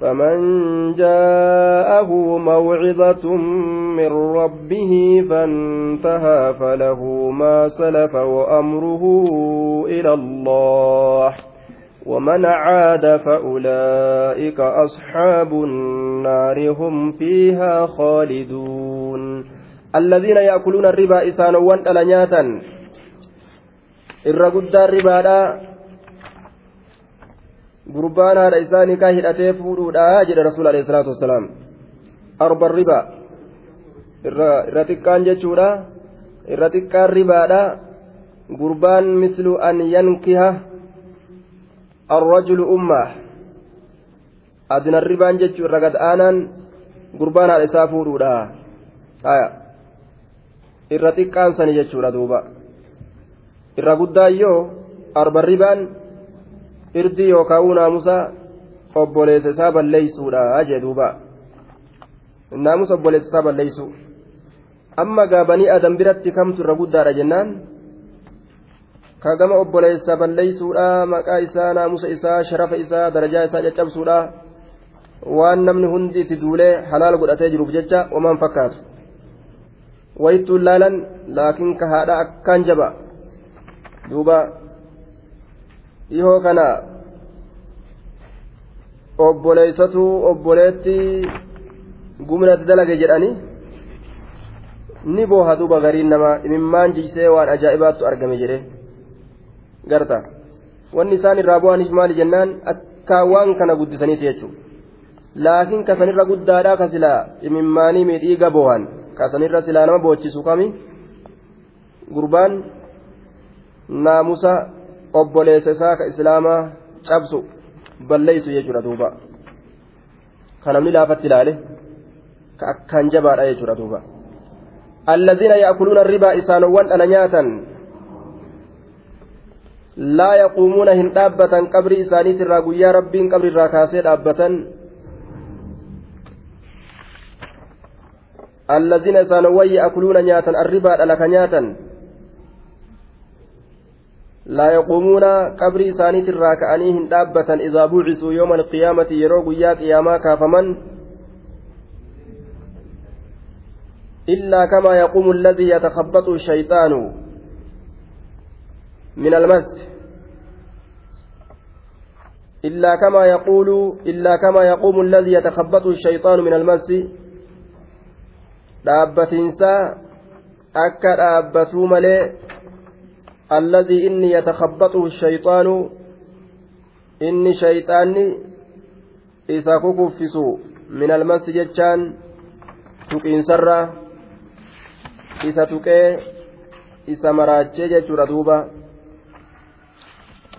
فمن جاءه موعظة من ربه فانتهى فله ما سلف وأمره إلى الله ومن عاد فأولئك أصحاب النار هم فيها خالدون. الذين يأكلون الربا إسانا وانتلنياتا الرقود الربا gurbaan haadha isaa nikaa hidhatee fuudhuudha jedhe rasuul alayhi salaatu wasalaam arba riba irra xiqqaan jechuudha irra xiqqaan ribaadha gurbaan mislu an yankiha arrajulu ummaa adina ribaan jechuu irra gad aanaan gurbaan haadha isaa fuudhuudha irra xiqqaan sani jechuudha duuba irra guddaayyoo arba ribaan irdii yookaan naamusa obboleessa isaa balleessuudha jee duuba naamusa obboleessa isaa balleessu amma gaabanii adam biratti kamtu irra guddaadha jennaan ka gama obboleessa balleessuudha maqaa isaa naamusa isaa sharafa isaa darajaa isaa caccabsuudha waan namni hundi itti duulee halaal godhatee jiruuf jecha wamaan fakkaatu wayittuun laalan laakiin ka haadha akkaan jaba duuba. Dhihoo kana obboleeysatu obboleetti gumnatti dalage jedhani ni booha duuba gariin namaa imimmaan jiisee waan ajaa'ibaattu argame jedhe garta. Wanni isaan irraa bu'aniif maali jennaan akka waan kana guddisaniiti jechuudha laakiin kasanirra guddaadhaa ka silaa imimmaanii miidhiiga boohan kasanirra silaa nama boochisu kami? Gurbaan naamusa obboleessa isaa ka islaamaa cabsu balleeysu jechuudha duuba. Ka namni laafatti ilaale ka akkaan jabaadha jechuudha duuba. الذين يأكلون الربا إسانوان أنا نياتا لا يقومون هن دابة قبر إسانيت الراقويا ربين قبر الراكاسي دابة الذين إسانوان يأكلون نياتا الربا لك نياتا لا يقومون قبر إسانيت الراكعانيهن دابة إذا بعثوا يوم القيامة يروا قيا قياما كافمن إلا كما يقوم الذي يتخبط الشيطان من المس. إلا كما يقول إلا كما يقوم الذي يتخبط الشيطان من المس. dhaabbatinsaa akka dhaabbatuu malee الذي إني يتخبطه الشيطان إني شيطاني إذا كفسوا من المسجد كان تقين سرة إذا تقي إذا مراجع جرى دوبا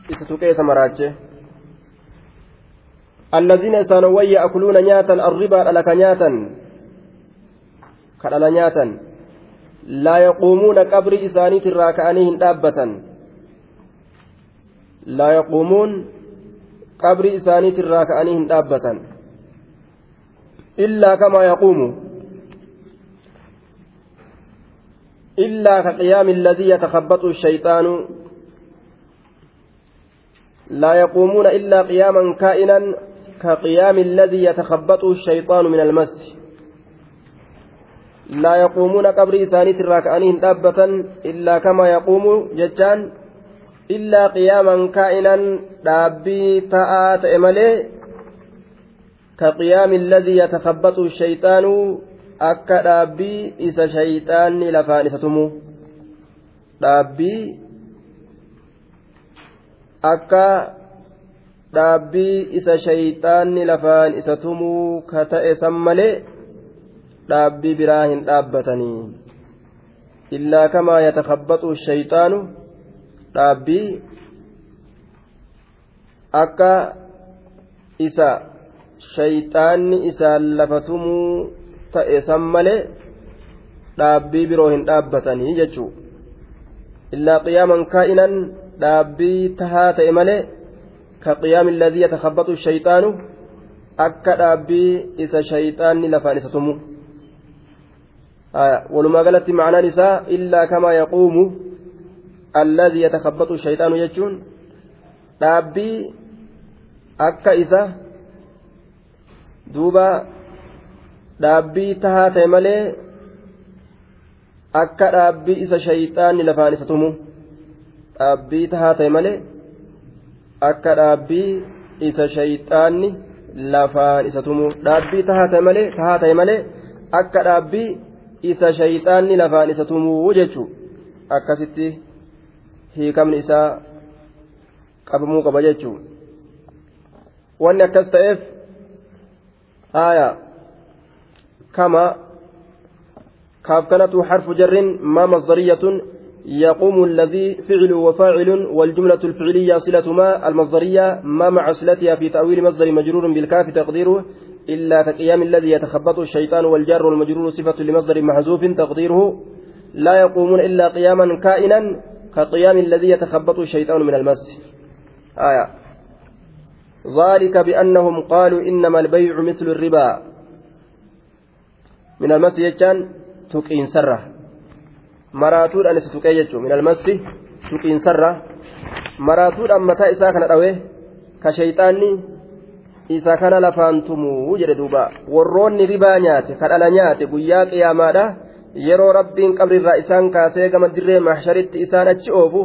إذا تقي إذا الذين يسانوا يأكلون نياتا الربا لك نياتا كلا نياتا. Isaaniitirraa ka'anii hin dhaabbatan laa yaquumuun qabri isaaniitirraa ka'anii hin dhaabbatan illaa kamaa yaquumu illaa ka qiyaami alladii yatakabbaxu shayxaanu لا يقومون إلا قياما كائنا كقيام الذي يتخبطه الشيطان من المس لا يقومون قبر إسانيت الراكعانين دابة إلا كما يقوم ججان إلا قياما كائنا دابي تآت إملي كقيام الذي يتخبط الشيطان akka dhaabbii isa shayxaanni lafaan isa tumu dhaabbii akka dhaabbii isa shayxaanni lafaan isa tumuu ka ta'e san malee dhaabbii biraa hin dhaabbatanii. Illaa kamaa yatakabbaxu shayxaanu dhaabbii akka isa shayxaanni isaan lafatumuu ta'e san malee dhaabbii biroo hin dhaabbatanii jechuu illaa qiyaaman kaa'inan dhaabbii tahaa ta'e malee ka qiyaami alladhii yatakhabbatu shayxaanu akka dhaabbii isa shayxaanni lafaan isa tumu walumaa galatti macnaan isaa illaa kamaa yaquumu alladhii yatakhabbatu shayxaanu jechuun dhaabbii akka isa duuba dhaabbii tahaa ta'e malee akka dhaabbii isa shayxaanni lafaan isa tumu dhaabbii tahaa ta'e malee akka dhaabbii isa shayxaanni lafaan isa tumu dhaabbii tahaa ta'e malee akka dhaabbii isa shayxaanni lafaan isa tumuu jechuu akkasitti hiikamni isaa qabamuu qaba jechuu wanni akkas ta'eef aayaa kama كافكنة حرف جر ما مصدرية يقوم الذي فعل وفاعل والجملة الفعلية صلة ما المصدرية ما مع صلتها في تأويل مصدر مجرور بالكاف تقديره إلا كقيام الذي يتخبط الشيطان والجار والمجرور صفة لمصدر محذوف تقديره لا يقومون إلا قياما كائنا كقيام الذي يتخبط الشيطان من المس. آية. ذلك بأنهم قالوا إنما البيع مثل الربا. من المس يجان maraatuudhaan isa tuqee jechuun min almassi tuqiinsarra maraatuudhaan mataa isaa kana dhawee ka shayxaanni isa kana lafaan tumuu jedhe duuba. Warroonni ribaa nyaate kadhala nyaate. Guyyaa qiyaamaadha. Yeroo rabbiin qabrirraa isaan kaasee gama dirree mahsharitti isaan achi oofu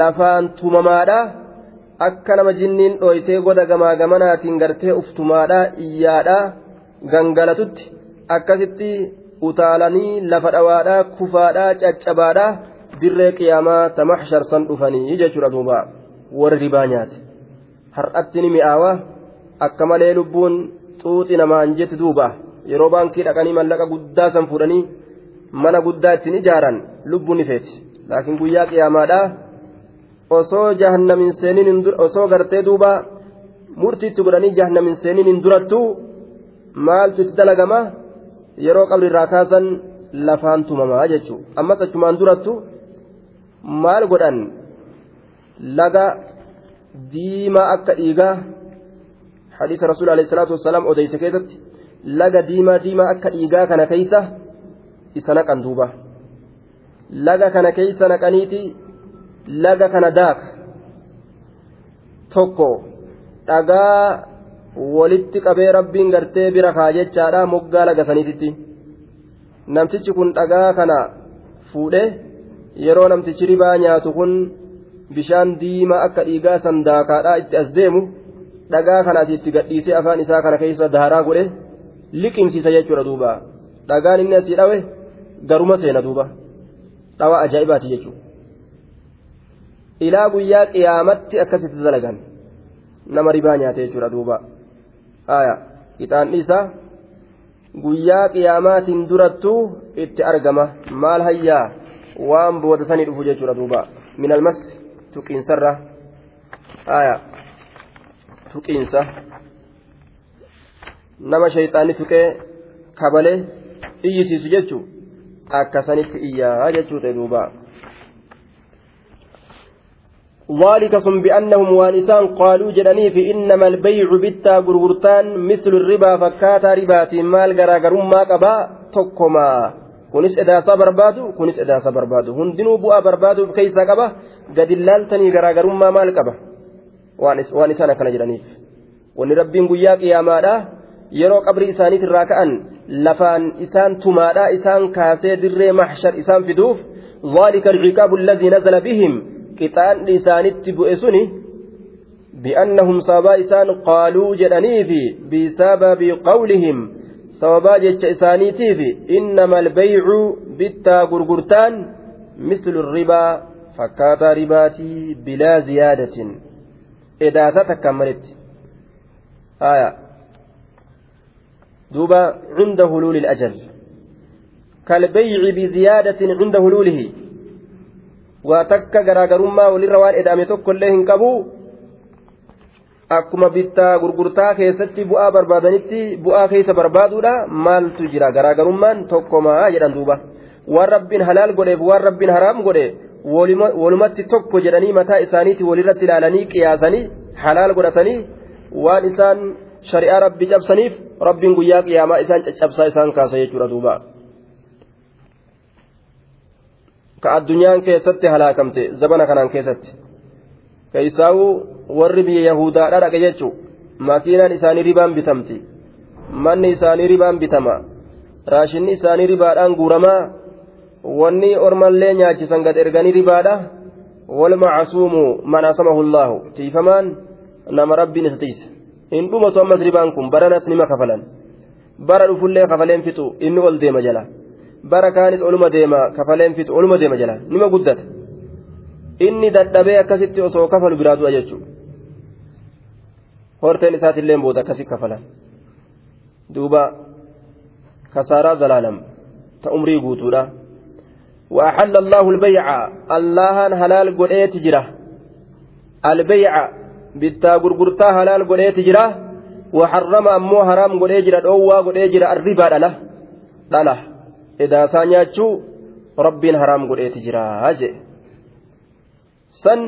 lafaan tumamaadha. Akka nama jinniin dhooytee goda gamaa gamanaatiin gartee uftumaadha iyyaadha. Gangalatutti akkasitti utaalanii lafa dhawaadhaa kufaadhaa caccabaadhaa dirree qiyaamaa tamaxshar san dhufanii jechuudha duuba. Warri ribaa nyaate. Har'atti ni mi'aawa akka malee lubbuun xuuxi namaan jetti duuba. Yeroo baankii dhaqanii mallaqa guddaa san fuudhanii mana guddaa ittiin ijaaran lubbuun ni feeti. Laakiin guyyaa qiyaamaadhaa osoo jahannamin seeniin osoo gartee duuba murtiitti godhanii jahannamin seeniin hin durattuu maaltu itti dalagama? Yeroo qabrirraa kaasan lafaan tumamaa jechuudha. Ammas achumaan durattu maal godhan? Laga diimaa akka dhiigaa hadiisa rasuula alayhi salaatu wassalaam odeyse keessatti laga diimaa diimaa akka dhiigaa kana keeysa isa naqan duuba laga kana keeysa naqaniiti laga kana daaka tokko dhagaa walitti qabee rabbiin gartee bira kaa jechaadha moggaa lagasaniititti namtichi kun dhagaa kana fuudhe yeroo namtichi ribaa nyaatu kun bishaan diimaa akka dhiigaa sandaakaadhaa itti as deemu dhagaa kana asitti gadhiisee afaan isaa kana keessa daaraa godhe liqimsiisa jechuudha duuba dhagaan inni asii dhawe garuma seena duuba dhawa ajaa'ibaati jechuudha ilaa guyyaa qiyaamatti akkasitti dalagan nama ribaa nyaate jechuudha duuba. ixaanni isaa guyyaa qiyaamaatiin durattuu itti argama maal hayyaa waan booda sanii dhufu jechuudha duuba min almas tuqiinsarra aya tuqiinsa nama shayxaanni tuqee kabalee iyyisiisu jechuu akkasanitti iyyaa jechuu ta'e duuba ذلك ثم بأنهم وانسان قالوا جدني في إنما البيع بالتا غرغرتان مثل الربا فكاتا رباتي مال غراغرم ما قبا تكما kunis edaasa barbaadu kunis edaasa barbaadu hundinuu bu'aa barbaaduuf keeysaa qaba gadi laaltanii garaagarummaa maal qaba waan isaan akkana jedhaniif wanni rabbiin guyyaa qiyaamaadha yeroo qabrii isaaniit irraa ka'an lafaan isaan tumaadha isaan kaasee dirree mahshar isaan fiduuf ذلك العقاب الذي نزل بهم qixaanni isaanitti bu'e suni bi'annahum sababaa isaan qaaluu jedhaniifi bisababi qawlihim sababaa jecha isaaniitiifi innama albaycu bittaa gurgurtaan mislu ribaa fakkaataa ribaatii bilaa ziyaadatin takkaan maletti aya duuba cunda huluuli الأجل كالبيع بزيادة عند هلوله waan eda'ame tokkollee hin qabu akkuma bittaa gurgurtaa keessatti bu'aa barbaadanitti bu'aa keessa barbaaduudha maaltu jira garaagarummaan tokkomaa jedhan duuba waan rabbiin halaal godheef waan rabbiin haraam godhe walumatti tokko jedhanii mataa isaaniiti walirratti ilaalanii qiyaasanii halaal godhatanii waan isaan shari'aa rabbi cabsaniif rabbiin guyyaa qiyaamaa isaan caccabsaa isaan kaasa jechuudha duuba ka addunyaan keessatti halaakamte zabana kanaan keessatti keessaa'u warri biyya yahudaadhaa dhaqe jechuun makiinaan isaanii ribaan bitamti manni isaanii ribaan bitama raashinni isaanii ribaadhaan guuramaa wanni ormallee nyaachisan gad erganii ribaadha. Walmacasuumu man asamahu llaahu tiifamaan nama rabbiin isa tiise. Hin dhumatu ammas ribaan kun baranas nima kafalan. Bara dhufullee kafaleen fixu inni ol deema jala. Bara kaanis oluma deema kafaleen fixu oluma deema jala. Nima guddata. Inni dadhabee akkasitti osoo kafalu biraa du'a jechuudha. Horteen isaatiillee booda akkasi kafalan. Duuba kasaaraa zalaalam. Ta umrii guutuudha وأحل الله البيع الله هلال قريت جرة البيع bitta gurgurtaa halaal godhee jira waxarrama ammoo haraam godhee jira dhoowwaa godhee jira arribaa dhala dhala edaasaa nyaachuu rabbiin haraam godheeti jira jee san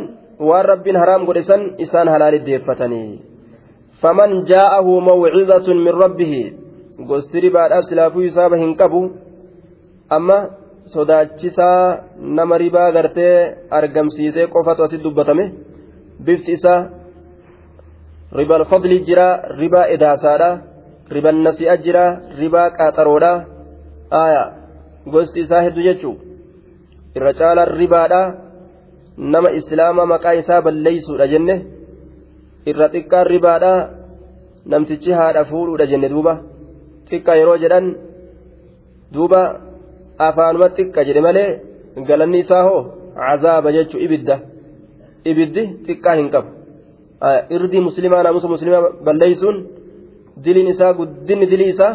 waan rabbiin haraam godhe san isaan halaali deeffatanii faman jaa'ahu mawcizatun min rabbihi gosti ribaadhaaf silaafuu isaaba hin qabu sodaachisaa nama ribaa gartee argamsiisee qofatu asitti dubbatame. Bifti isaa ribal fadli jira ribaa edaasaadha. Riban nasi'a jira ribaa qaaxaroodha. Aya gosti isaa hedduu jechuu? Irra caalaan ribaadha. Nama islaama maqaa isaa balleeysuudha jenne. Irra xiqqaan ribaadha. Namtichi haadha fuudhuudha jenne duuba. Xiqqa yeroo jedhan duuba afaanuma xiqqa jedhe malee galanni isaa hoo? Cazaaba jechuu ibidda. Ibiddi xiqqaa hin qabu. Irdii muslimaa naamusa muslimaa balleeysuun diliin isaa guddinni dilii isaa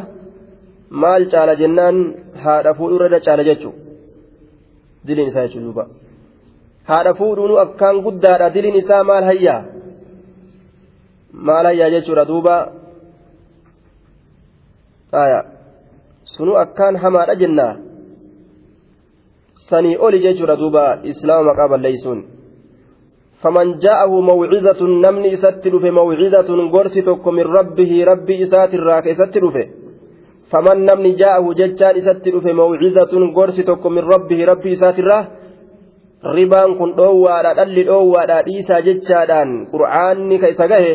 maal caala jennaan haadha fuudhuu irra caala jechuudha diliin isaa jechuudha duuba. Haadha fuudhuun akkaan guddaadha diliin isaa maal hayyaa maal hayyaa jechuudha duuba. Sunu akkaan hamaadha jennaa sanii oli jechuudha duuba islaama maqaa balleeysuun. موعظة نمني إسات رفه موعظة قرسي تك من ربه ربي إسات الراك إسات رفه فمن نمني جاءه ججان إسات رفه موعظة قرسي تك من ربه ربي إسات الراك ribaan kun dhoowwaadha dhalli dhoowwaadha dhiisaa jechaadhaan qur'aanni ka isa gahe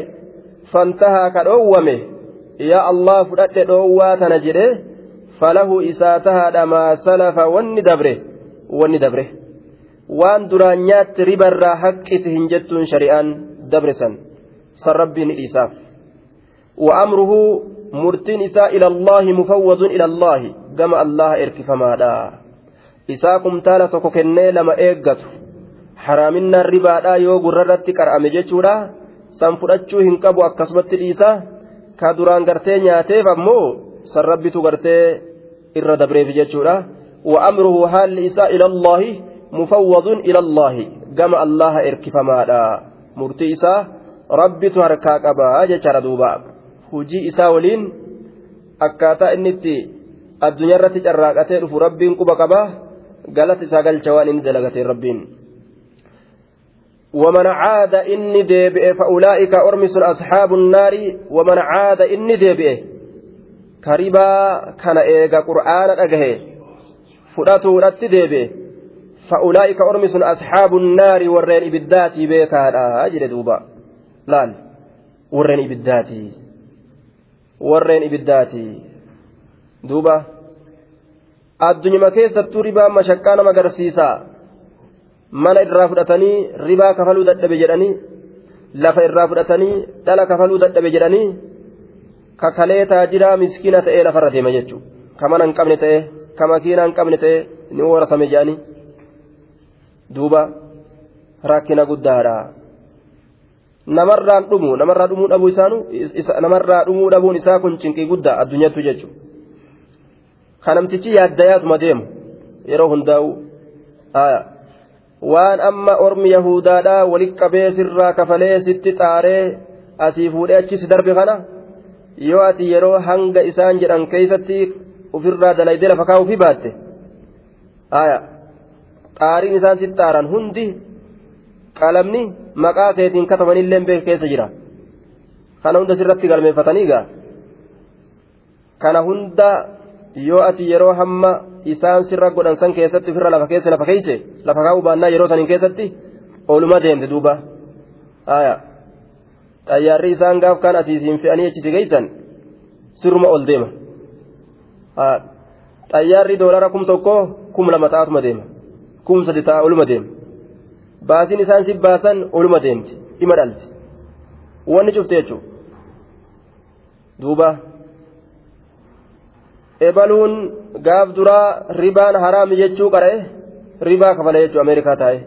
fantahaa ka dhoowwame yaa allah fudhadhe dhoowwaa tana jedhe falahu isaa tahaadha maa salafa wanni dabre wanni dabre. Waan duraan nyaatte ribarraa haqqisi hin jettuun shari'aan dabre san. San rabbiin dhiisaaf. Wa'amruhu murtiin isaa ilallaahi mufawwaduun ilallaahi gama allaha erkifamaadha. Isaa kumtaala tokko kennee lama eeggatu. Haraaminaan ribaadhaa yoo gurrarratti qar'ame jechuudha. San fudhachuu hin qabu akkasumatti dhiisa. Ka duraan gartee nyaateef ammoo san rabbitu gartee irra dabreef jechuudha. Haalli isaa ila allaahi mufawwadun ila allaahi gama allaha erkifamaadha murtii isaa rabbitu harkaa qabaa jechaadha duuba hujii isaa waliin akkaataa inni itti addunyaa irratti carraaqatee dhufu rabbiin quba qabaa galata isaa galcha waan inni dalagatee rabbiin ومن عاد إني ديبئ فأولئك أرمس أصحاب النار ومن عاد إني ديبئ كريبا كان إيغا قرآن fudhatuudhatti deebi'e. Fa'ulaa'ika ormi sun asxaabuun naari warreen ibiddaatii beekaadha jedhe duuba. Laal? Warreen ibiddaatii warreen ibiddaatii duuba? Addunyuma keessattuu ribaa mashaqqaa nama agarsiisaa mana irraa fudhatanii ribaa kafaluu dadhabe jedhanii lafa irraa fudhatanii dhala kafaluu dadhabe jedhanii kakalee taajiraa miskiina ta'ee lafarra deema jechuudha kamana hin qabne ta'ee. Ka makiina hin qabne ta'e ni warasame jedhanii duuba rakkina guddaadha. namarraan dhumu namarraa dhumuu dhabuu isaanu namarraa dhumuu dhabuun isaa kun cinqii guddaa addunyaattu jechuudha. Ka namtichi yaaddayaatuma deemu yeroo hundaa'u waan amma ormi yahudaadhaa walit qabee sirraa kafalee sitti xaaree asii fuudhee achis darbe kana yoo ati yeroo hanga isaan jedhan keeysatti ufirraa dalaydee lafa kaa'uufi baatte aya xaariin isaan si hundi qalamni maqaa keetiin katamanillee beek keessa jira kana hunda sirratti galmeeffatanii gaa kana hunda yoo ati yeroo hamma isaan sirra godhan san keessatti firra lafa keessa lafa keeyse lafa kaa'uu baannaa yeroo saniin keessatti ooluma deemte duuba xayyaarri isaan gaaf kaan asiisiin fe'anii achisi geeysan sirruma ol deema xayyaarri doolara kum tokko kum lama ta'atuma deema kum sadi ta'a oluma deema baasiin isaan si baasan oluma deemti ima dhalti wanni cufte jechuudha duuba ebaluun gaaf duraa ribaan haraami jechuu qara'e ribaa kafala jechuudha ameerikaa taa'e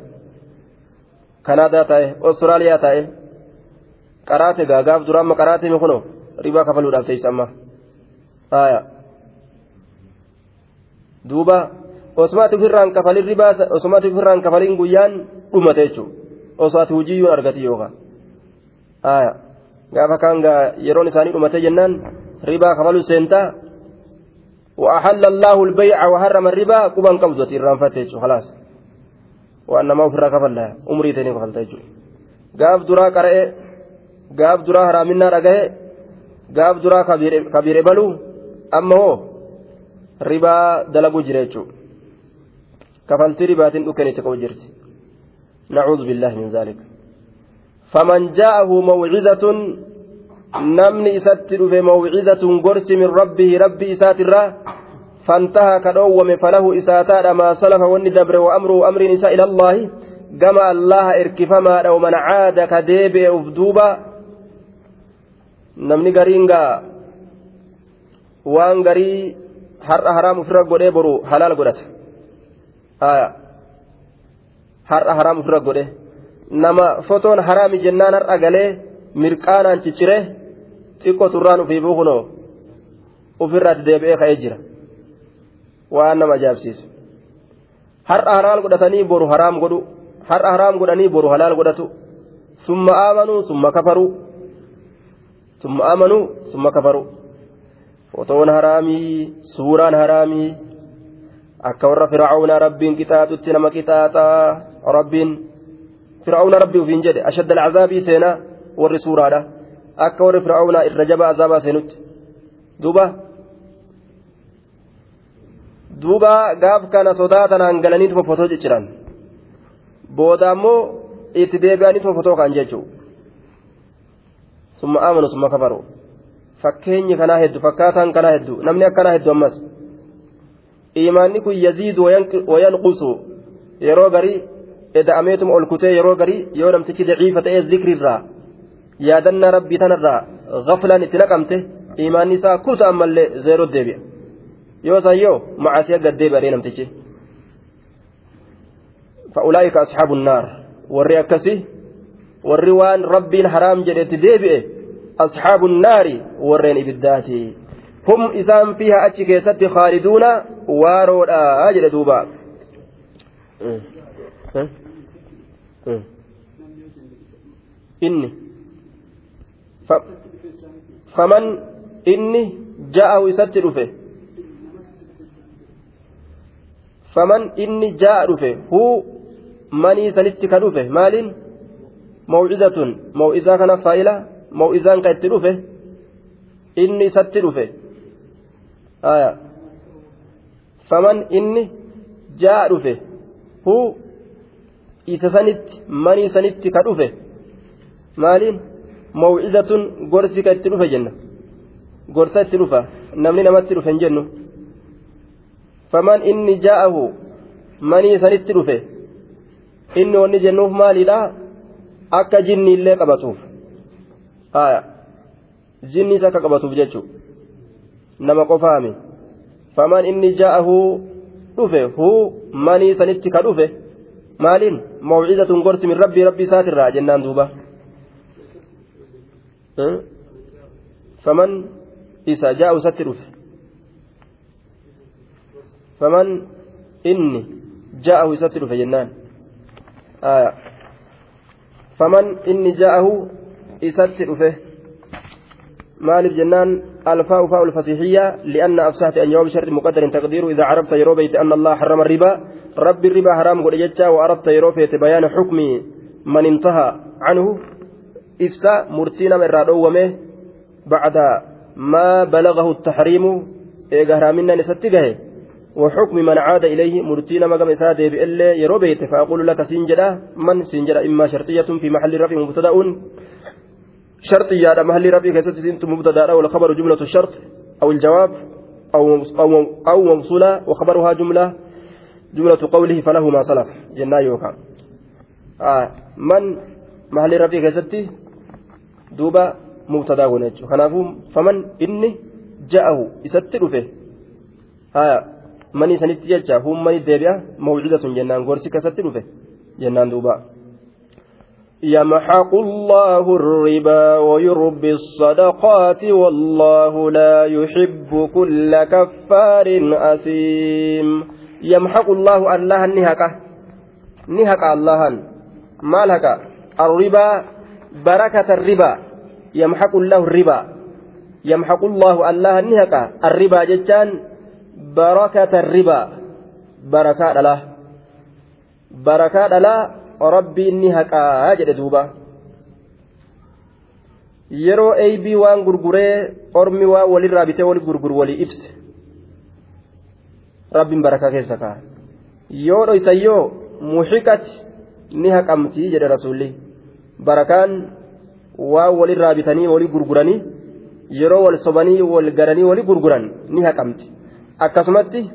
kanaadaa taa'e ostiraaliyaa taa'e qaraate gaa gaaf duraa amma qaraate mi kunoo ribaa kafaluudhaaf teessa amma duuba osmaati ofirraan kafalin ribaa osmaati ofirraan kafalin guyyaan dhumate jechuudha osoo ati hujiyyuun argati yookaan gaafa kaan yeroon isaanii dhumate jennaan ribaa kafalu seentaa وأحل الله البيع وحرم الربا قبان قبضة إرام فتيج خلاص وأنما أفرا كفلا أمري تاني كفلت يجو قاف درا قرأ قاف درا هرامنا رقه قاف درا كبير بلو أما هو ربا دلقو جريتشو كفلت ربات أكني تقو جرت نعوذ بالله من ذلك فمن جاءه موعظة namni isatti dhufe mawcidatuun gorsi min rabbihi rabbi isaatirraa fantaha ka dhoowwame falahu isaataadha maa salafa wanni dabre wa amruhu amriin isaa ila allaahi gama allaha erkifamaadha waman caada ka deebi'e uf duuba har'a haraam ofirra godhee boru halaal godhata har'a haraam ofirra godhe nama fotoon haraami jennaan har'a galee mirqaanaan ciccire xiqqoo turraan ufii buukunoo ofirraatti deebi'ee ka'ee jira waan nama ajaa'ibsiisu har'a halaal godhatanii boru haraam godhu har'a haraam godhanii boru halaal godhatu summa aamanuu summa kafaruu summa aamanuu summa kafaruu fotoon haraamii suuraan haraamii akka warra fir'aawnaa rabbiin qixaaxutti nama qixaaxaa rabbiin fir'aawna rabbii ufiin jedhe ashadda alcazaabii seenaa? Warri suuraadha. Akka warri fir'aawnaa irra jabaa azaabaa seenutti. Duuba. Duuba gaaf kana sodaa tanaan galanii fofotoo cicciran booda ammoo itti deebi'anii fofotoo kan jechuun summa amanu summa kafaru fakkeenyi kanaa hedduu fakkaataan kanaa hedduu namni akkanaa hedduu ammas. Imaanni kun yaziidu wayanqusu yeroo garii eda'ameetuma ol kutee yeroo garii yoo namtichi daciifa ta'ee zikrirraa yaadannaa rabbii tanarraa gaflaan itti naqamte imaanni isaa kuta ammallee zeeroo deebi'a. Yoo san yoo macaasiya gad deebi'adhee namtichi? Fa'ulaa'ika asxaabu naar. Warri akkasi warri waan rabbiin haraam jedhetti deebi'e asxaabu naari warreen ibiddaati hum isaan fiiha achi keessatti khaaliduuna waaroodha jedhe duuba inni faman inni ja'ahu isatti dhufe faman inni ja'a dhufe huu manii sanitti ka dhufe maaliin mawcizatun maw'izaa kana faa'ila maw'izaan ka itti dhufe inni isatti dhufe faman inni ja'a dhufe huu isa sanitti manii sanitti ka dhufe maaliin maw'izatun gorsi ka itti dhufe jenna gorsa itti dhufa namni namatti dhufe hin jennu faman inni jaa'ahu manii sanitti dhufe inni wanni jennuuf maaliidha akka jinni illee qabatuuf haya jinnis akka qabatuuf jechuu nama qofaami faman inni jaa'ahu dhufe huu manii sanitti ka dhufe maaliin maw'izatun gorsi min rabbii rabbii isaatirraa jennaan duuba faman isa jaa'u isatti dhufe faman inni jaa'ahu isatti dhufe jennaan faman inni jaa'ahu isatti dhufe maaliif jennaan الفاء فاء الفصيحية لأن أفسحت أن جواب شرط مقدر تقديره إذا عرفت يروبيت أن الله حرم الربا haraam godhe jecha wa'aradta yeroo feete bayaana xukmi man intaha canhu ibsa murtii nama irraa dhoowwame bacda maa balagahu taxriimu eega haraaminaan isatti gahe وحكم من عاد إليه مرتين مقام إساد بإلا يرو بيت فأقول لك سنجدة من سنجدة إما شرطية في محل رفع مبتدأ شرطية على محل رفع كيست مبتدأ؟ والخبر جملة الشرط أو الجواب أو أو أو موصولة وخبرها جملة جملة قوله فله ما سلف. جنا يوكا. آه من محل رفع كيست دوبا مبتدأ ونجو فمن إني جاءه إسات رفه. ها manii sanitti jecha hummani deebi'a mawcudatun jennaan gorsi kasatti dhufe jennaan duuba يمحق الله الربا ويربي الصدقات والله لا يحب كل كفار أثيم. يمحق الله الله نهكه نهك الله. ما لك الربا بركة الربا. يمحق الله الربا. يمحق الله الله نهك. الربا جتان barakata ribaa barakaa dhalaa barakaa dhalaa rabbiin ni haqaa jedhe duuba. Yeroo eeybii waan gurguree ormi waan walirraa bitee wali gurguru walii ibse. Rabbiin barakaa keessa kaa. Yoo dhoysan yoo muxiqati ni haqamtii jedhe rasuulli. Barakaan waan walirraa bitanii walii gurguranii yeroo wal sobanii wal garanii walii gurguran ni haqamti. Akkasumatti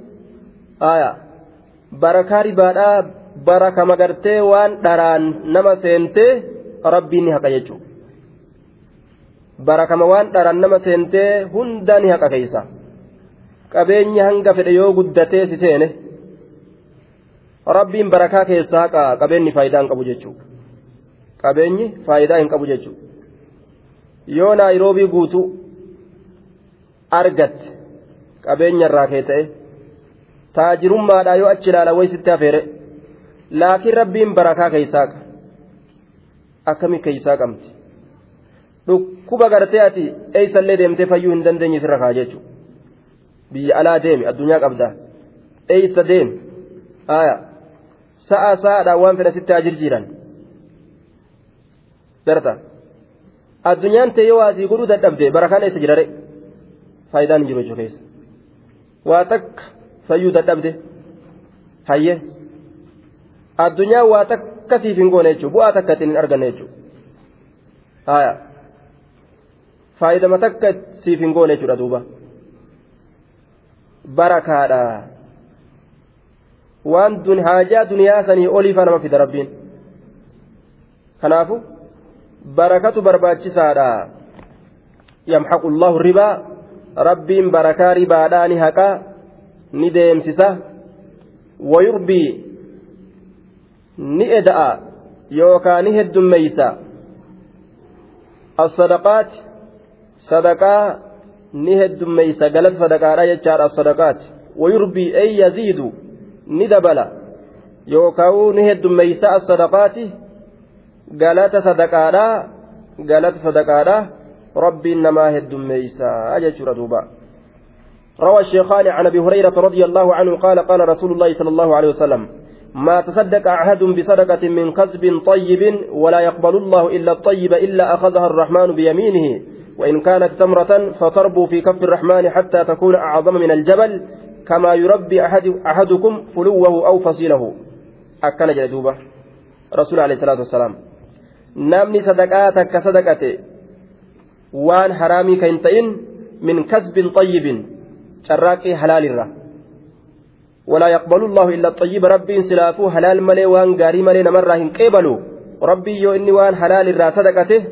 barakaa ribaadhaa baraka magartee waan dharaan nama seentee rabbiin ni haqa jechuudha. Barakama waan dharaan nama seentee hundaa ni haqa keessa. Qabeenya hanga fedhe yoo guddatee si seene rabbiin barakaa keessaa haqa qabeenyi faayidaa hin qabu jechuudha. Qabeenyi faayidaa hin qabu jechuudha. Yoo naayiroobii guutuu argatte. qabeenya irraa kee ta'e taajirummaadhaa yoo achi ilaala waysitti hafeere laakiin rabbiin barakaa keeysaa akkamii keeysaa qabdi dhukkuba gartee ati eeysallee deemtee fayyuu hin dandeenye sirra kaa jechuudha biyya alaa deemi addunyaa qabdaa eeysa deemi haaya sa'a sa'aadhaan waan fedha sitti haa jirjiiran darta addunyaan ta'e yoo asii godhuu dadhabde barakaan eessa jirare faayidaan hin jiru jechuu waa takka fayyuu dadhabde hayye addunyaa waa takka siif hin goone jechuudha bu'aa takka ittiin hin arganne jechuudha haya faayidama takka siif hin goone jechuudha duuba barakaadha waan haajaa duniyaa sanii oliifaa nama fida rabbiin kanaafu barakatu barbaachisaadha yamxaqu allahu ribaa rabbiin barakaa ribaadhaa ni haqaa ni deemsisa wayurbii ni eda'a yookaan ni heddummeeysa. الصدقات صدقاء نهد ميسا قالت صدقاء يجار الصدقات ويربي أي يزيد ندبل يوكاو نهد ميسا الصدقات قالت صدقاء قالت صدقاء ربي إنما هدميسا أجل دوبا روى الشيخان عن أبي هريرة رضي الله عنه قال قال رسول الله صلى الله عليه وسلم ما تصدق أحد بصدقة من كسب طيب ولا يقبل الله إلا الطيب إلا أخذها الرحمن بيمينه. وإن كانت تمرة فتربو في كف الرحمن حتى تكون أعظم من الجبل كما يربي أحد أحدكم فلوه أو فصيله. أكن جلدوبة رسول عليه الصلاة والسلام. نامني صدقاتك waan haraamii kan hin ta'in min kasbin xayyibin carraaqii halaalirra ولا يقبل الله إلا الطيب. ربي سلافو حلال ملي وان غاري ملي نمر هن قبلو ربي يو إني وان حلال الرا صدقته.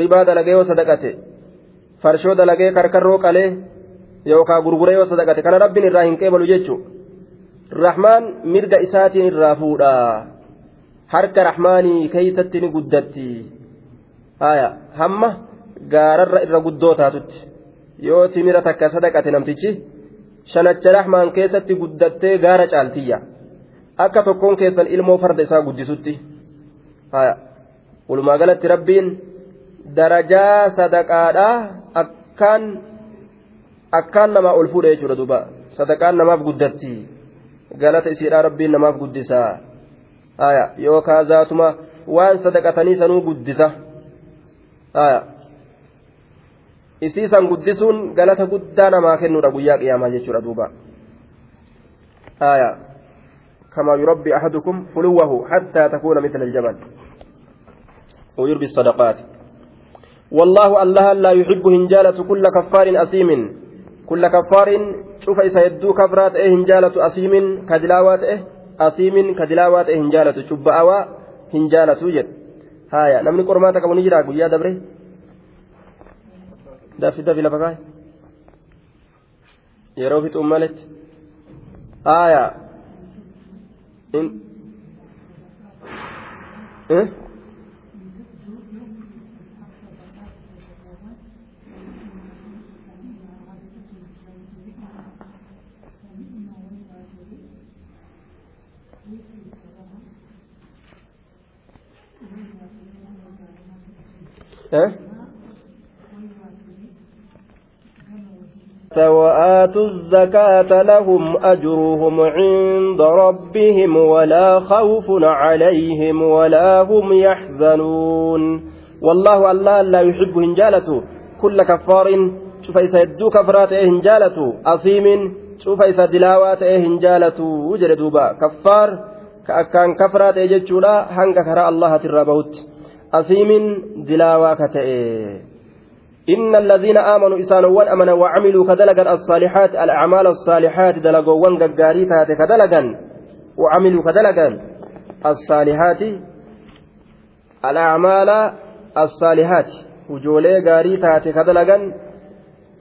ربا دلقه وصدقته فرشو دلقه كركرو قاله يوكا غرغره وصدقته كان ربي الرا هن قبلو جيتشو. الرحمن مرد إساتين الرافودا حرك رحماني كيستني قدتي. آية. همه gaararra irra guddoo taatutti yoo timira shanacha rahmaan keessatti guddattee gaara caaltiyya akka tokkoon keessan ilmoo farda isaa guddisutti walumaa galatti rabbiin darajaa sadaqaadhaa akkaan akkaan namaa ol fuudha jechuudha duuba sadaqaan namaaf guddatti galata isiidhaa rabbiin namaaf guddisa aya yookaa zaatuma waan sadaqatanii sanuu guddisa isiisan guddisuun galata guddaa namaa kennuudha guyyaa qiyaamaa jechuudha duuba. Aya. كما يربي أحدكم فلوه حتى تكون مثل الجبل ويربي الصدقات والله الله لا يحب هنجالة كل كفار أثيم كل كفار شوف يدو كفرات إيه هنجالة أثيم كدلاوات إيه أثيم كدلاوات إيه هنجالة شبأوا هنجالة يجد هايا نمني قرماتك ونجرا قويا دبري دافي دافي لفقاي yeroo fixuun maletti aayaa in eh وآتوا الزكاة لهم أجرهم عند ربهم ولا خوف عليهم ولا هم يحزنون. والله الله لا يحب هنجالته كل كفار شوف إذا كفرات هنجالته أثيم شوف إذا دلاوات هنجالته وجل دوبا. كفار كأكان كفرات يجتشولا هنك كرا الله ترابوت أثيم دلاوا كتئ. إن الذين آمنوا إسانوان أمنا وعملوا كدلقا الصالحات الأعمال الصالحات دلقوان قاري تاتي كدلقا وعملوا كدلقا الصالحات الأعمال الصالحات وجولي قاري تاتي كدلقا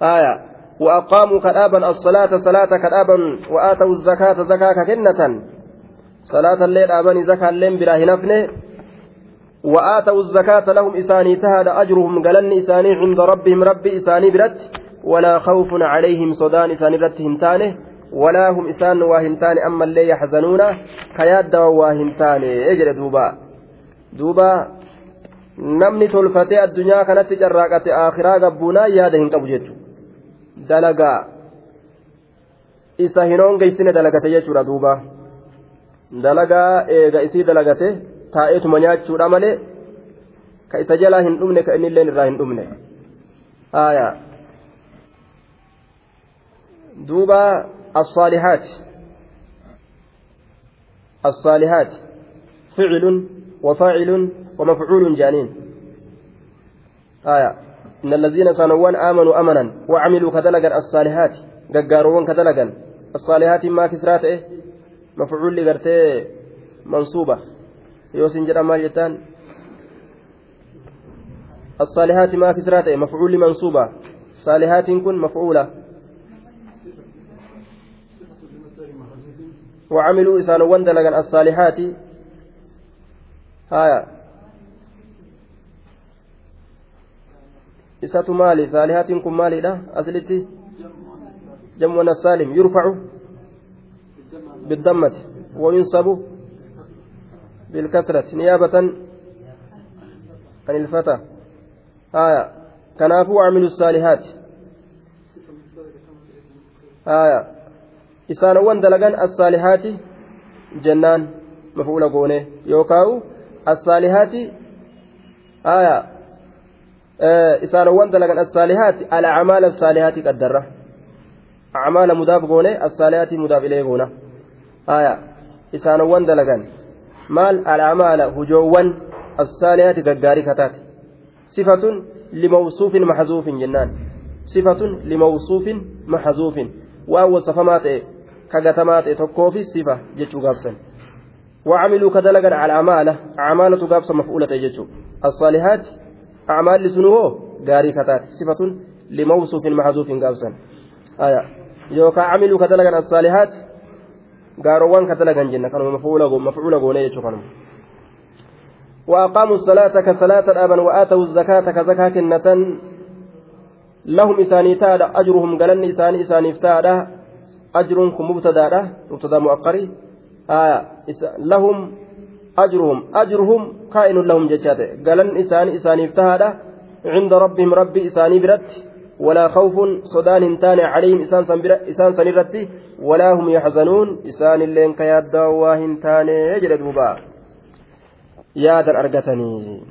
آية. وأقاموا كدابا الصلاة صلاة كدابا وآتوا الزكاة زكاة كنة. صلاة الليل آباني زكاة الليل بلا هنفنه. وآتوا الزكاة لهم إساني تهد أجرهم قلن إساني عند ربهم ربي إساني برت ولا خوف عليهم صدان إساني برت همتانه ولا هم إسان واهمتان أما اللي يحزنون كياد واهمتان اجر دوبا دوبا addunyaa kanatti carraaqate akhiraa gabbuunaa yaada hin qabu jechuudha dalagaa isa hin hongeessine dalagate jechuudha duuba dalagaa eega isii dalagate taa'eetuma nyaachuudha malee ka isa jalaa hin dhumne ka inni illeen irraa hin dhumne. Aayaa. Duuba الصالحات الصالحات فعل وفاعل ومفعول جانين آية إن الذين صنوان آمنوا أمنا وعملوا كدلقا الصالحات ققاروان كدلقا الصالحات ما كسرات إيه مفعول لقرتي منصوبة يوسن جرى مال الصالحات ما كسرات مفعول منصوبة صالحات كن مفعولة وعملوا إسان وندلقا الصالحات هايا إسات مالي صالحات كن مالي لا أصلتي جمعنا السالم يرفع بالضمة وينصب بالكثرة نيابة عن الفتى. آية. كنافوا عملوا الصالحات. آية. إسانوان دلقان الصالحات جنان مفعول قونة. يوكاو الصالحات. آية. آه إسانوان دلقان الصالحات الأعمال الصالحات قدره. أعمال مضاف قونة الصالحات مضاف إليه قونة. آية. إسانوان دلقان maal al'amaala hujoowwan assaaliyaati gaggaarii kataate sifatun limawsuufin maxazuufin jennaan sifatun limawsuufin maxazuufin waan wasafamaa ta'e kagatamaa ta'e tokkoofi sifa jechuu gaabsan وعملوا كدلقا على أعماله أعمالة قابسة مفعولة يجو الصالحات أعمال لسنوه قاري كتات صفة لموصوف محذوف قابسا آية يوكا عملوا كدلقا الصالحات gaaroowwan ka dalagan jenna kanuma mafcuula goonee jechuu وأقاموا الصلاة كصلاة الأبن وآتوا الزكاة كزكاة كنة لهم إساني تادا أجرهم قلن إساني إساني فتادا أجرهم مبتدا مبتدا مؤقري آه لهم أجرهم أجرهم كائن لهم ججات قلن إساني إساني فتادا عند ربهم ربي إساني برت ولا خوف صدان تان عليهم إسان سنرتي ولا هم يحزنون إسان اللين كيادا واهن تان يجرد مبا يادا أرقتني.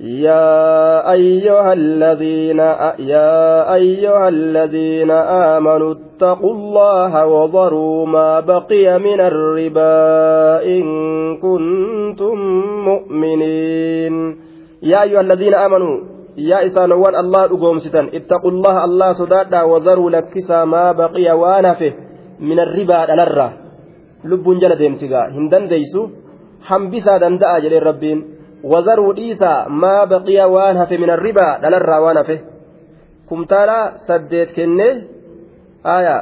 يا أيها الذين يا أيها الذين آمنوا اتقوا الله وذروا ما بقي من الربا إن كنتم مؤمنين. يا أيها الذين آمنوا يا إسانوان الله أقومستا اتقوا الله الله صدادا وذروا لكسا ما بقي وانفه من الربا الرّة لب جل ديمتقا هندن ديسو حنبسا دندأ جل ربين wazaruu dhiisaa maa baqiya waan hafe min arribaa dhalarraa waan hafe kumtaala saddeet kennee aayaa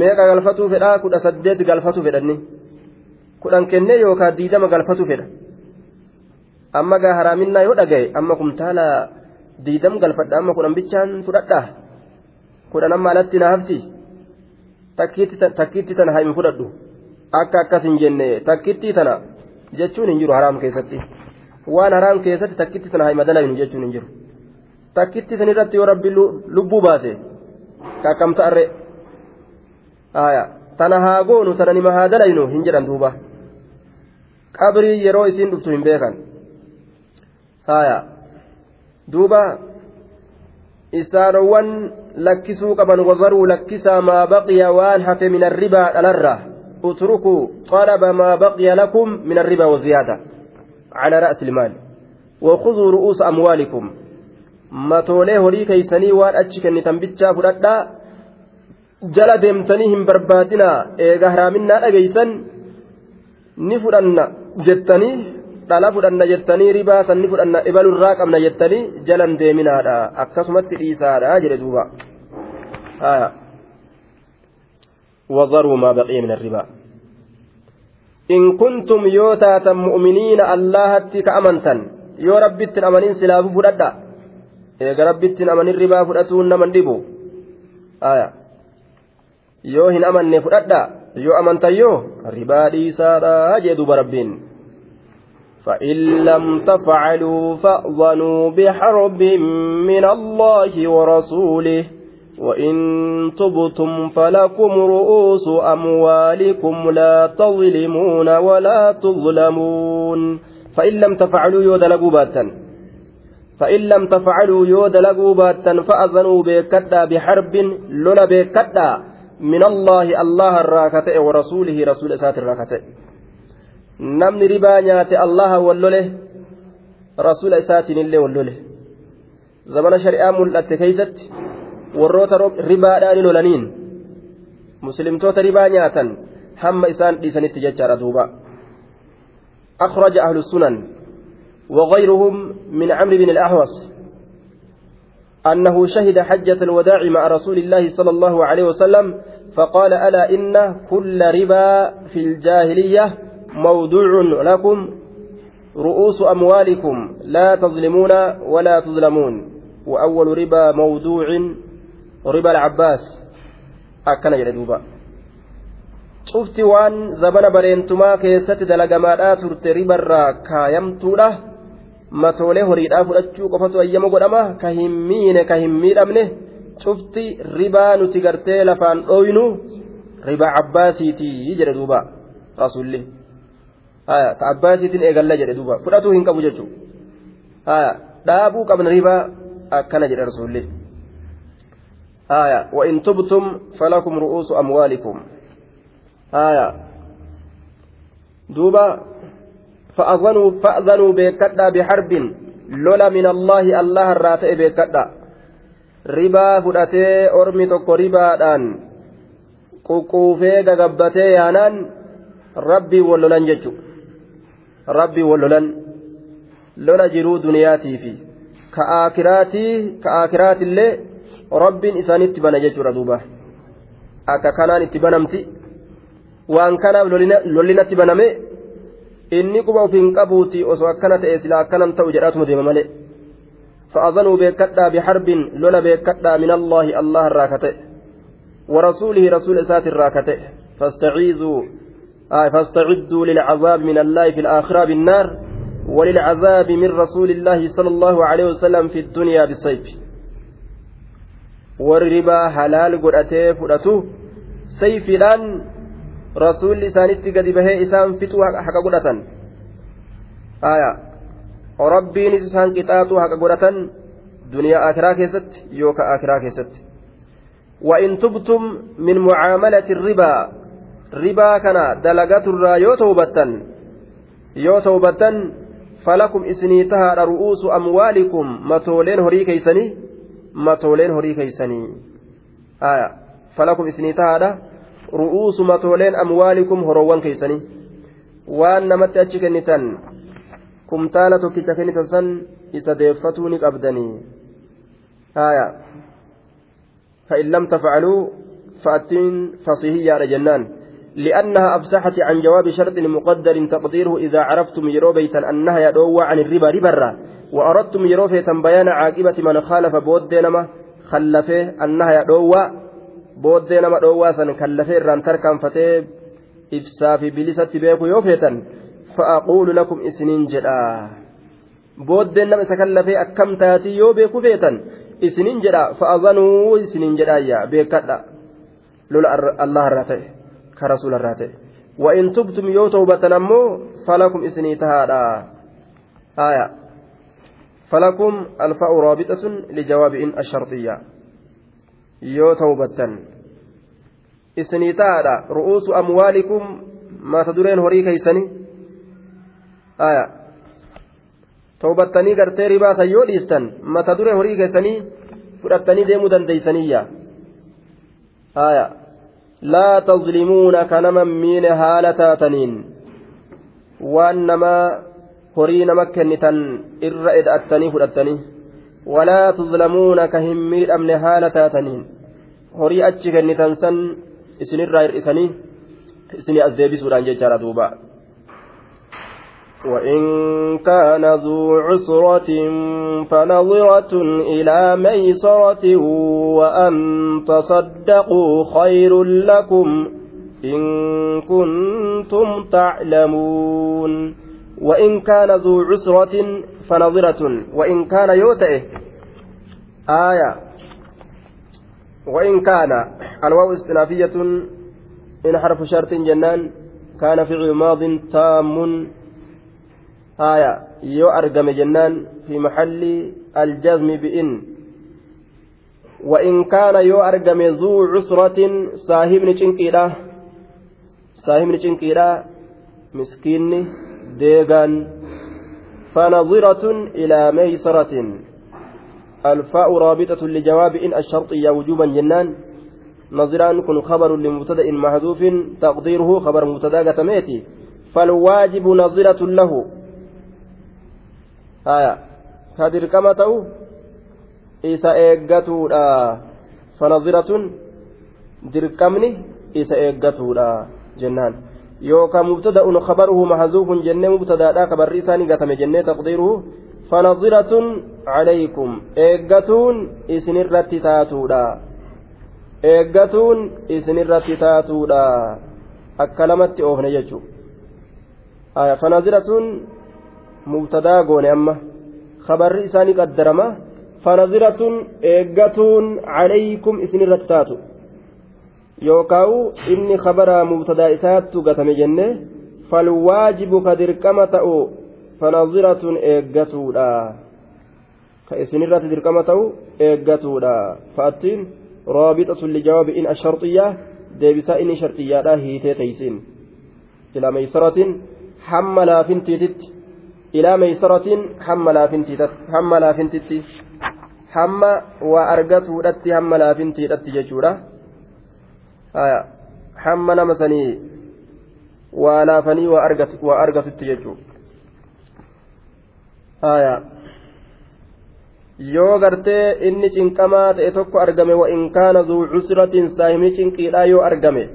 meeqa galfatuu fedhaa kudha saddeet galfatu fedhanni kudhan kennee yookaan diidama galfatu fedha amma gaa haraaminaa yoo dhagaye amma kumtaala diidam galfadha amma kudhan bichaan fudhadhaa kudhan amma alatti na hafti takkiitti tana haa hin fudhadhu akka akkas hin jenne takkittii tana jechuun hin jiru haraam keessatti. waan haraam keessatti takkitti sana haima dalaynu jechuun hin jiru takkitti san irratti yoo rabbi lubbuu baase kakkamta arre haya tana haa goonu tana haa dalaynu hin jedhan duuba qabrii yeroo isiin dhuftu hin beekan haya duuba isaanowwan lakkisuu qaban wadaruu lakkisaa maa baqiya waan hafe min arribaa dhalarra utruku qalaba maa baqiya lakum min arribaa waziyaada calaa ra'si ilmaal wakuduu ru'uusa amwaalikum. Matoolee horii keeysanii waan achi kennitan bichaa fudhadhaa jala deemtanii hin barbaadinaa eega haraaminnaa dhageeysan ni fudhanna jettanii dhala fudhanna jettanii ribaa san ni fudhanna ibalurraa qabna jettanii jalan deeminaadha akkasumatti dhiisaadha jedhe duuba وذروا ما بقي من الربا in kuntum yoo taatan mu'miniina allahatti ka amantan yoo rabbittin amanin silaafu fudhadha eega rabbittin amanin ribaa fudhatuun naman dhibu yoo hin amanne fudhadha yoo amantan yoo ribaa dhiisaadha jee duba rabbiin فإن لم تفعلوا فأذنوا بحرب من الله ورسوله وإن تبتم فلكم رؤوس أموالكم لا تظلمون ولا تظلمون. فإن لم تفعلوا يود لقوباتا فإن لم تفعلوا يود لقوباتا فأذنوا بكتا بحرب لولا بكتا من الله الله الراكتة ورسوله رسول سات الراكتة نمن ربا نياتي الله واللوله رسول إسات الله واللوله زمن شريعة ملأت كيست warroota ribaadhaan lolaniin muslimtoota ribaa nyaatan hamma isaan dhiisanitti jechaadha duuba. أخرج أهل السنن وغيرهم من عمرو بن الأحوص أنه شهد حجة الوداع مع رسول الله صلى الله عليه وسلم فقال ألا إن كل ربا في الجاهلية موضوع لكم رؤوس أموالكم لا تظلمون ولا تظلمون وأول ربا موضوع riba alcabbaas akkana jedhe duuba cufti waan zabana bareentumaa keessatti dalagamaadhaa turte ribarraa kaayamtuudha matoolee horiidhaa fudhachuu qofatu ayyama godhama ka hin miine ka hin miidhamne cufti ribaa nuti gartee lafaan dhooynu riba cabbaasiitii jedhe duuba rasulli ta abbaasiitiin eegalla jedhe duuba fudhatuu hin qabu jechuudha dhaabuu qabna ribaa akkana jedhe rasulli. آية وإن تبتم فلكم رؤوس أموالكم آية دوبا فأذنوا فأذنوا بكدا بحرب لولا من الله الله الراتئ بكدا ribaa fudhatee ormi tokko ribaadhaan quqquufee gagabbatee yaanaan rabbii wallolan jechu rabbii wallolan lola jiruu duniyaatii fi ka aakiraatii ka aakiraatillee rabbiin isaanitti bana jechuudha duuba akka kanaan itti banamti waan kanaaf lollinatti baname inni quba ofiin qabuuti osoo akkana ta'e sila akkanan ta'u jedhaatuma deema malee فأذنوا بكتا بحرب لولا بكتا من الله الله الراكته ورسوله رسول إسات الراكته فاستعيذوا آه فاستعدوا للعذاب من الله في الآخرة بالنار وللعذاب من رسول الله صلى الله عليه وسلم في الدنيا بالسيف warri ribaa halaal godhatee fudhatu sayfiidhaan rasuulli isaanitti gadi bahee isaan fixuu haqa godhatan rabbiinis isaan qixaaxuu haqa godhatan duniyaa akiraa keessatti yookaan akiraa keessatti وإن تبتم من معاملة الربا ربا كان دلقات الرا يو توبتن يو توبتن فلكم إسنيتها رؤوس أموالكم متولين هري كيسني متولين هري كيسني. آية فلكم إسنيتها رؤوس متولين أموالكم هروان كيسني. وأن نمت أتشكنتن kumtaala tokkicha kennitan san isa deeffatuu ni qabdanii haya فإن لم تفعلوا فأتين فصيهية جنان لأنها أفسحت عن جواب شرط مقدر تقديره إذا عرفتم يرو بيتا أنها يدوى عن الربا ربرا وأردتم يرو فيتا بيان عاقبة من خالف بود نما خلفه أنها يدوى بود نما دوى سن خلفه ران تركا فتي إفسا في بلسة بيكو يوفيتا فأقول لكم إسنين جدا. booddeen nama isa kallafee akkam taatii yoo beeku feetan isinin jedha fa'azanuu isinin jedhaayya beekadha lola allah irraa irraa ta'e وإن تبتم يو توبة نمو فلكم إسني تهادا آية فلكم الفاء رابطة لجواب إن الشرطية يو توبة إسني تهادا رؤوس أموالكم ما تدرين هري كيسني aya tawbattanii gartee ribaasan yoo dhiistan mata dure horii keessanii fudhattanii deemuu dandeeysaniyya aya miine haala taataniin waan namaa horii nama kennitan irra ed'attanii fudhattanii walaa tuzlamuuna ka hin miidhamne haala taataniin horii achi kennitan san isinirraa hir'isanii isinii as deebisuudhaan jechaadha duuba وإن كان ذو عسرة فنظرة إلى ميسرة وأن تصدقوا خير لكم إن كنتم تعلمون. وإن كان ذو عسرة فنظرة. وإن كان يوتئ آية. وإن كان. الواو استنافية. إن حرف شرط جنان. كان فعل ماض تام. آية يو أرقم جنان في محل الجزم بإن. وإن كان يو أرقم ذو عسرة صاحبني شنكيرا صاحبني شنكيرا مسكيني ديغان. فنظرة إلى ميسرة. الفاء رابطة لجواب إن الشرطية وجوبا جنان. نظران كن خبر لمبتدأ محذوف تقديره خبر مبتدأ كتميتي فالواجب نظرة له. Ka dirqama ta'u isa eeggatuudha. Fanaziratun dirqamni isa eeggatuudha jennaan. Yookaan mubtada'un khabaruhu mahzuufun jennee mubtadaadhaa kabarri isaanii gatame jennee taqdiiruhu fanaziratun calaykum eeggatuun isinirratti taatuudha. Eeggatuun isinirratti taatuudha. Akka lamatti oofne jechuudha. Fanaziratun mubtadaa goone amma kabarri isaanii qaddarama fanaziratun eeggatuun calaykum isinirratti taatu yookaawu inni kabaraa mubtadaa isaattu gatame jenne falwaajibu ka dirqama ta'u fanaziratun eeggatuudha ka isinirratti dirqama ta'u eeggatuudha fa'attiin raabixatun lijawaabi in asharxiyyaa deebisaa inni sharxiyyaadha hiitee teeysiin ilaa meysaratin hamma laafintiititti ilaa meeysaratiin hamma laafintitti hamma waa argatuudhatti hamma laafintiidhatti jechuudha hamma nama sanii waa laafanii waa argatutti jechuudha yoo gartee inni cinqamaa ta'e tokko argame wa in kaana zuu cusratin saahimni cinqiidhaa yoo argame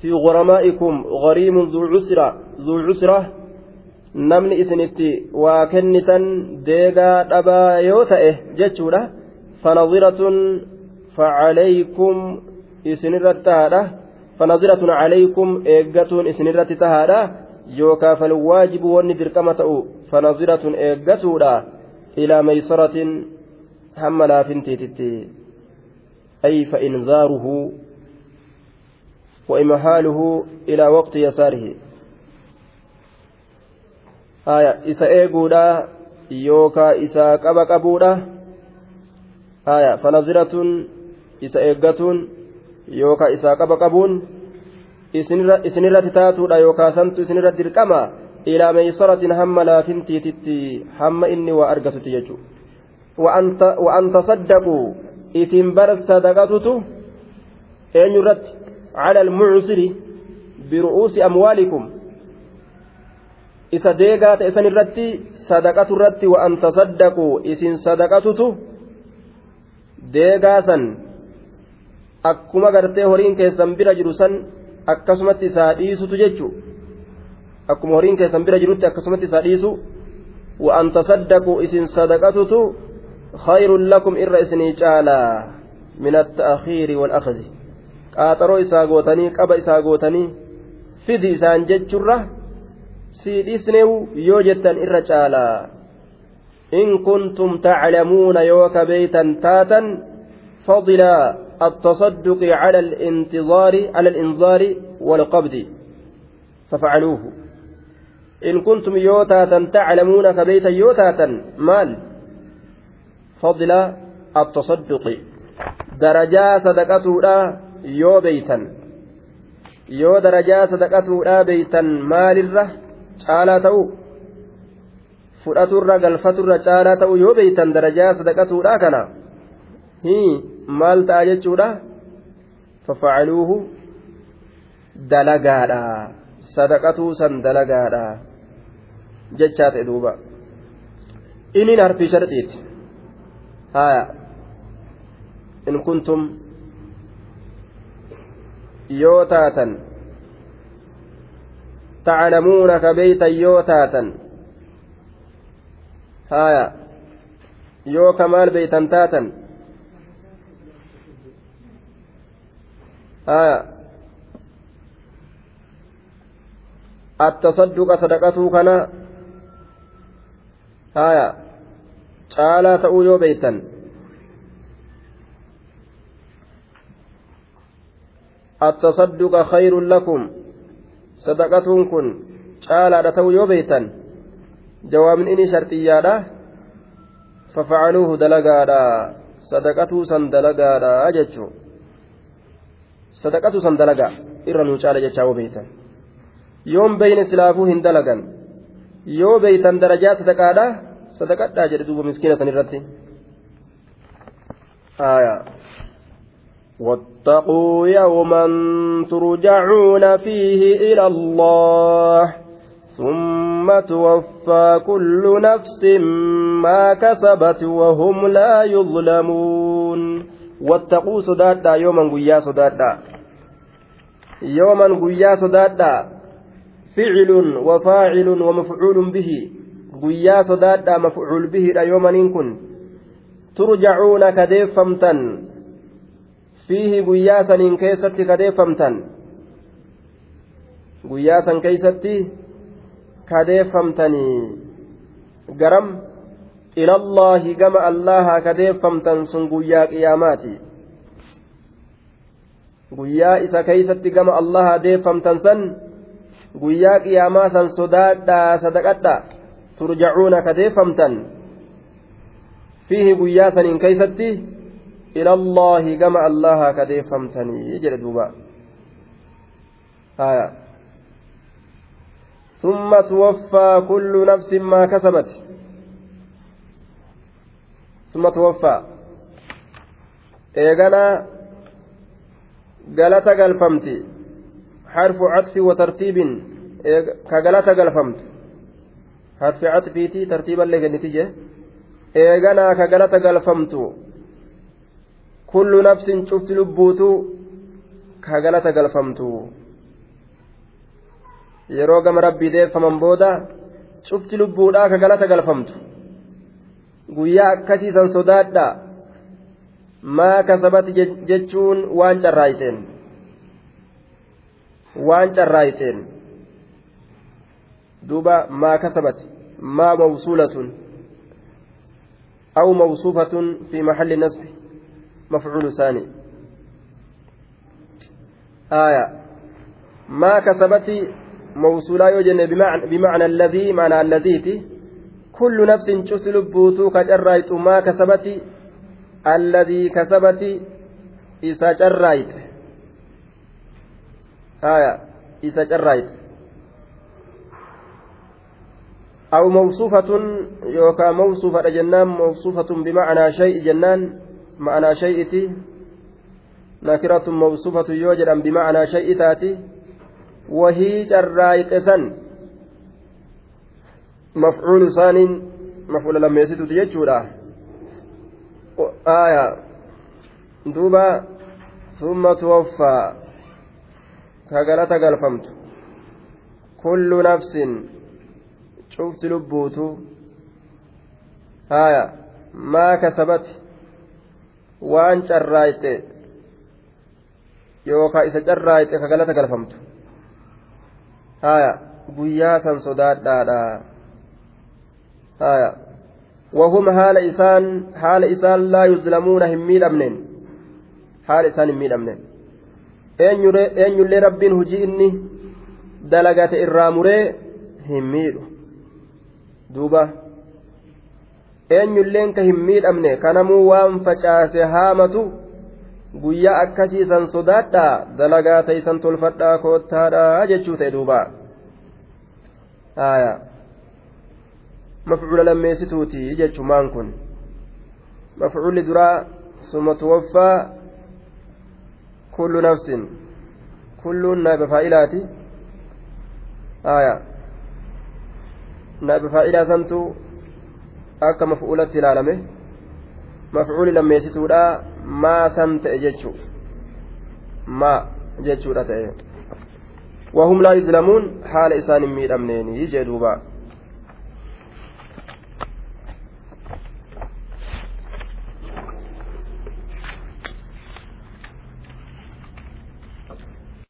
fi goramaa'ikum gariimun zuu cusra namni isinitti waa kennitan deegaa dhabaa yoo ta'e jechuudha fanaziratun facalaykum isinirratti tahaadha fanaziratun calaykum eeggatuun isinirratti tahaadha yookaa falwaajibu wanni dirqama ta'u fanaziratun eeggatuudha ilaa meysaratin hamma laafintiititti أي فإنذاره وإمهاله إلى وقت يساره آية إسا isa eeguudha yookaa isa qaba qabuudha. Fanaziratun isa eeggatuun yookaa isaa qaba qabuun isinirratti taatuudha yookaa santu isinirratti dirqama ilaa meeysaratin hamma laafintiititti hamma inni waa argatutti jechuudha wa'an tasaddaquu isin bar sadaqatutu eenyurratti? Cala almucsiri biru'uusi amwaalikum. Isa deegaa ta'e san irratti sadaqatu irratti wa'an tasaddaquu isin sadaqatutu deegaa san akkuma gartee horiin keessan bira jiru san akkasumatti isaa dhiisutu jechuun akkuma horiin keessan bira jirutti akkasumatti isaa dhiisu wa'an tasaddaquu isin sadaqatutu khayrun lakum irra isinii caalaa min atta'akhiiri wal akhzi qaaxaroo isaa gootanii qaba isaa gootanii fidi isaan jechurra sii dhiisneewu yoo jettan irra caalaa. In kuntum taclamuuna yoo ka beeytan taatan fadilaa التصدق على الانتظار على الإنظار والقبض ففعلوه إن كنتم يوتاتا تعلمون كبيت يوتاتا مال فضل التصدق درجا صدقته لا يو بيتا يو درجا صدقته لا بيتا مال الره caalaa ta'u fudhaturra galfaturra caalaa ta'u yoo beeytan darajaa sadaqatuudha kana maal ta'a jechuudha fafacaluuhu dalagaadha sadaqatuu san dalagaadha jechaa ta'e duuba inin harfii sharxiiti haya in kuntum yoo taatan yoo taatan haya yoo ka maal beeytan taatan آية التصدق صدقته آية caalaa ta'uu yoo beeytan التصدق خير لكم صدقتون كن caalaadha ta'uu yoo beeytan jawaabin inni sharxiyyaadha fafa'aluuhu dalagaadha sadaqatuu san dalagaadha jechuun sadaqatu san dalaga irra nuu caala jechaa yoo beeytan yoon beeyne silaafuu hin dalagan yoo beeytan darajaa sadaqaadha sadaqadhaa jedhe duuba miskiina san irratti واتقوا يوما ترجعون فيه إلى الله ثم توفى كل نفس ما كسبت وهم لا يظلمون wattaquu sodaadhaa yooman guyyaa sodaadhaa yooman guyyaa sodaadhaa ficilun wafaacilun wamafcuulun bihi guyyaa sodaadhaa mafcuul bihiidha yoomaniin kun turjacuuna kadeeffamtan fiihi guyyaa saniin keessatti kadeeffamtan guyyaa san keeysatti kadeeffamtanii garam ilallaahi gama allaha kadeeffamtan sun guyyaa qiyaamaati guyyaa isa keeysatti gama allaha deeffamtan san guyyaa qiyaamaa san sodaadhaa sadaqadha turjacuuna kadeeffamtan fiihi guyyaa saniin keeysatti ilallaahi gama allaha kadeeffamtanii jedhe duuba ثم توفى كل نفس ما كسبت ثم توفى إيغانا galata galfamti harfu catfi wa tartiibin ka galata galfamtu harfi catfiiti tartiiballee kenniti je eeganaa ka galata galfamtu Kullu nafsin cufti lubbuutu ka galata galfamtu yeroo gama rabbii deeffaman booda cufti lubbuudhaa ka galata galfamtu guyyaa akkasiisan sodaadha maa kasabati jechuun waan carraayiteen waan carraayiteen duuba maa kasabati maa mawsuulatun أو موصوفة في محل نصب مفعول ثاني. آية. ما كسبت موصولا يوجن بمعنى الذي معنى الذي كل نفس شفت لبوتو كجرايت ما كسبت الذي كسبت إسا جرايت آية. إسا جرايت أو موصوفة يوكا موصوفة جنان موصوفة بمعنى شيء جنان. معنى شيء نكرة موصوفة يوجد بمعنى شيء تاتي وهي جرايت سن. مفعول ثان مفعول لما يسيت تججولا آية. دوبا ثم توفى. كغلطة قلفمت كل نفس شفت لبوتو آية. ما كسبت. Waan carraayte yookaan isa carraayte ka galata galfamtu. Haya guyyaa san sodaadhaadha. Haya وهم حال إسان حال إسان لا يظلمون هم ميدمنين حال إسان هم ميدمنين أين يلي رب هجي إني دلقات إراموري هم ميدو دوبا eenyulleen ka hin miidhamne kanamuu waan facaase haamatu guyyaa akkasiisan sodaadhaa dalagaa taysan tolfadhaa koottaadhaa jechuu ta'e duuba mafcuula lammeessituuti jechumaan kun mafcuulli duraa summa tuwaffaa kullu nafsin kulluun naabe faa'ilaati naabe faa'ilaa santu akka maf'uulatti ilaalame maf'uuli lammeessituudha maa san ta'e jechuu maa jechuudha ta'e wahum laa yuzlamuun haala isaan hin miidhamneeni jee duubaa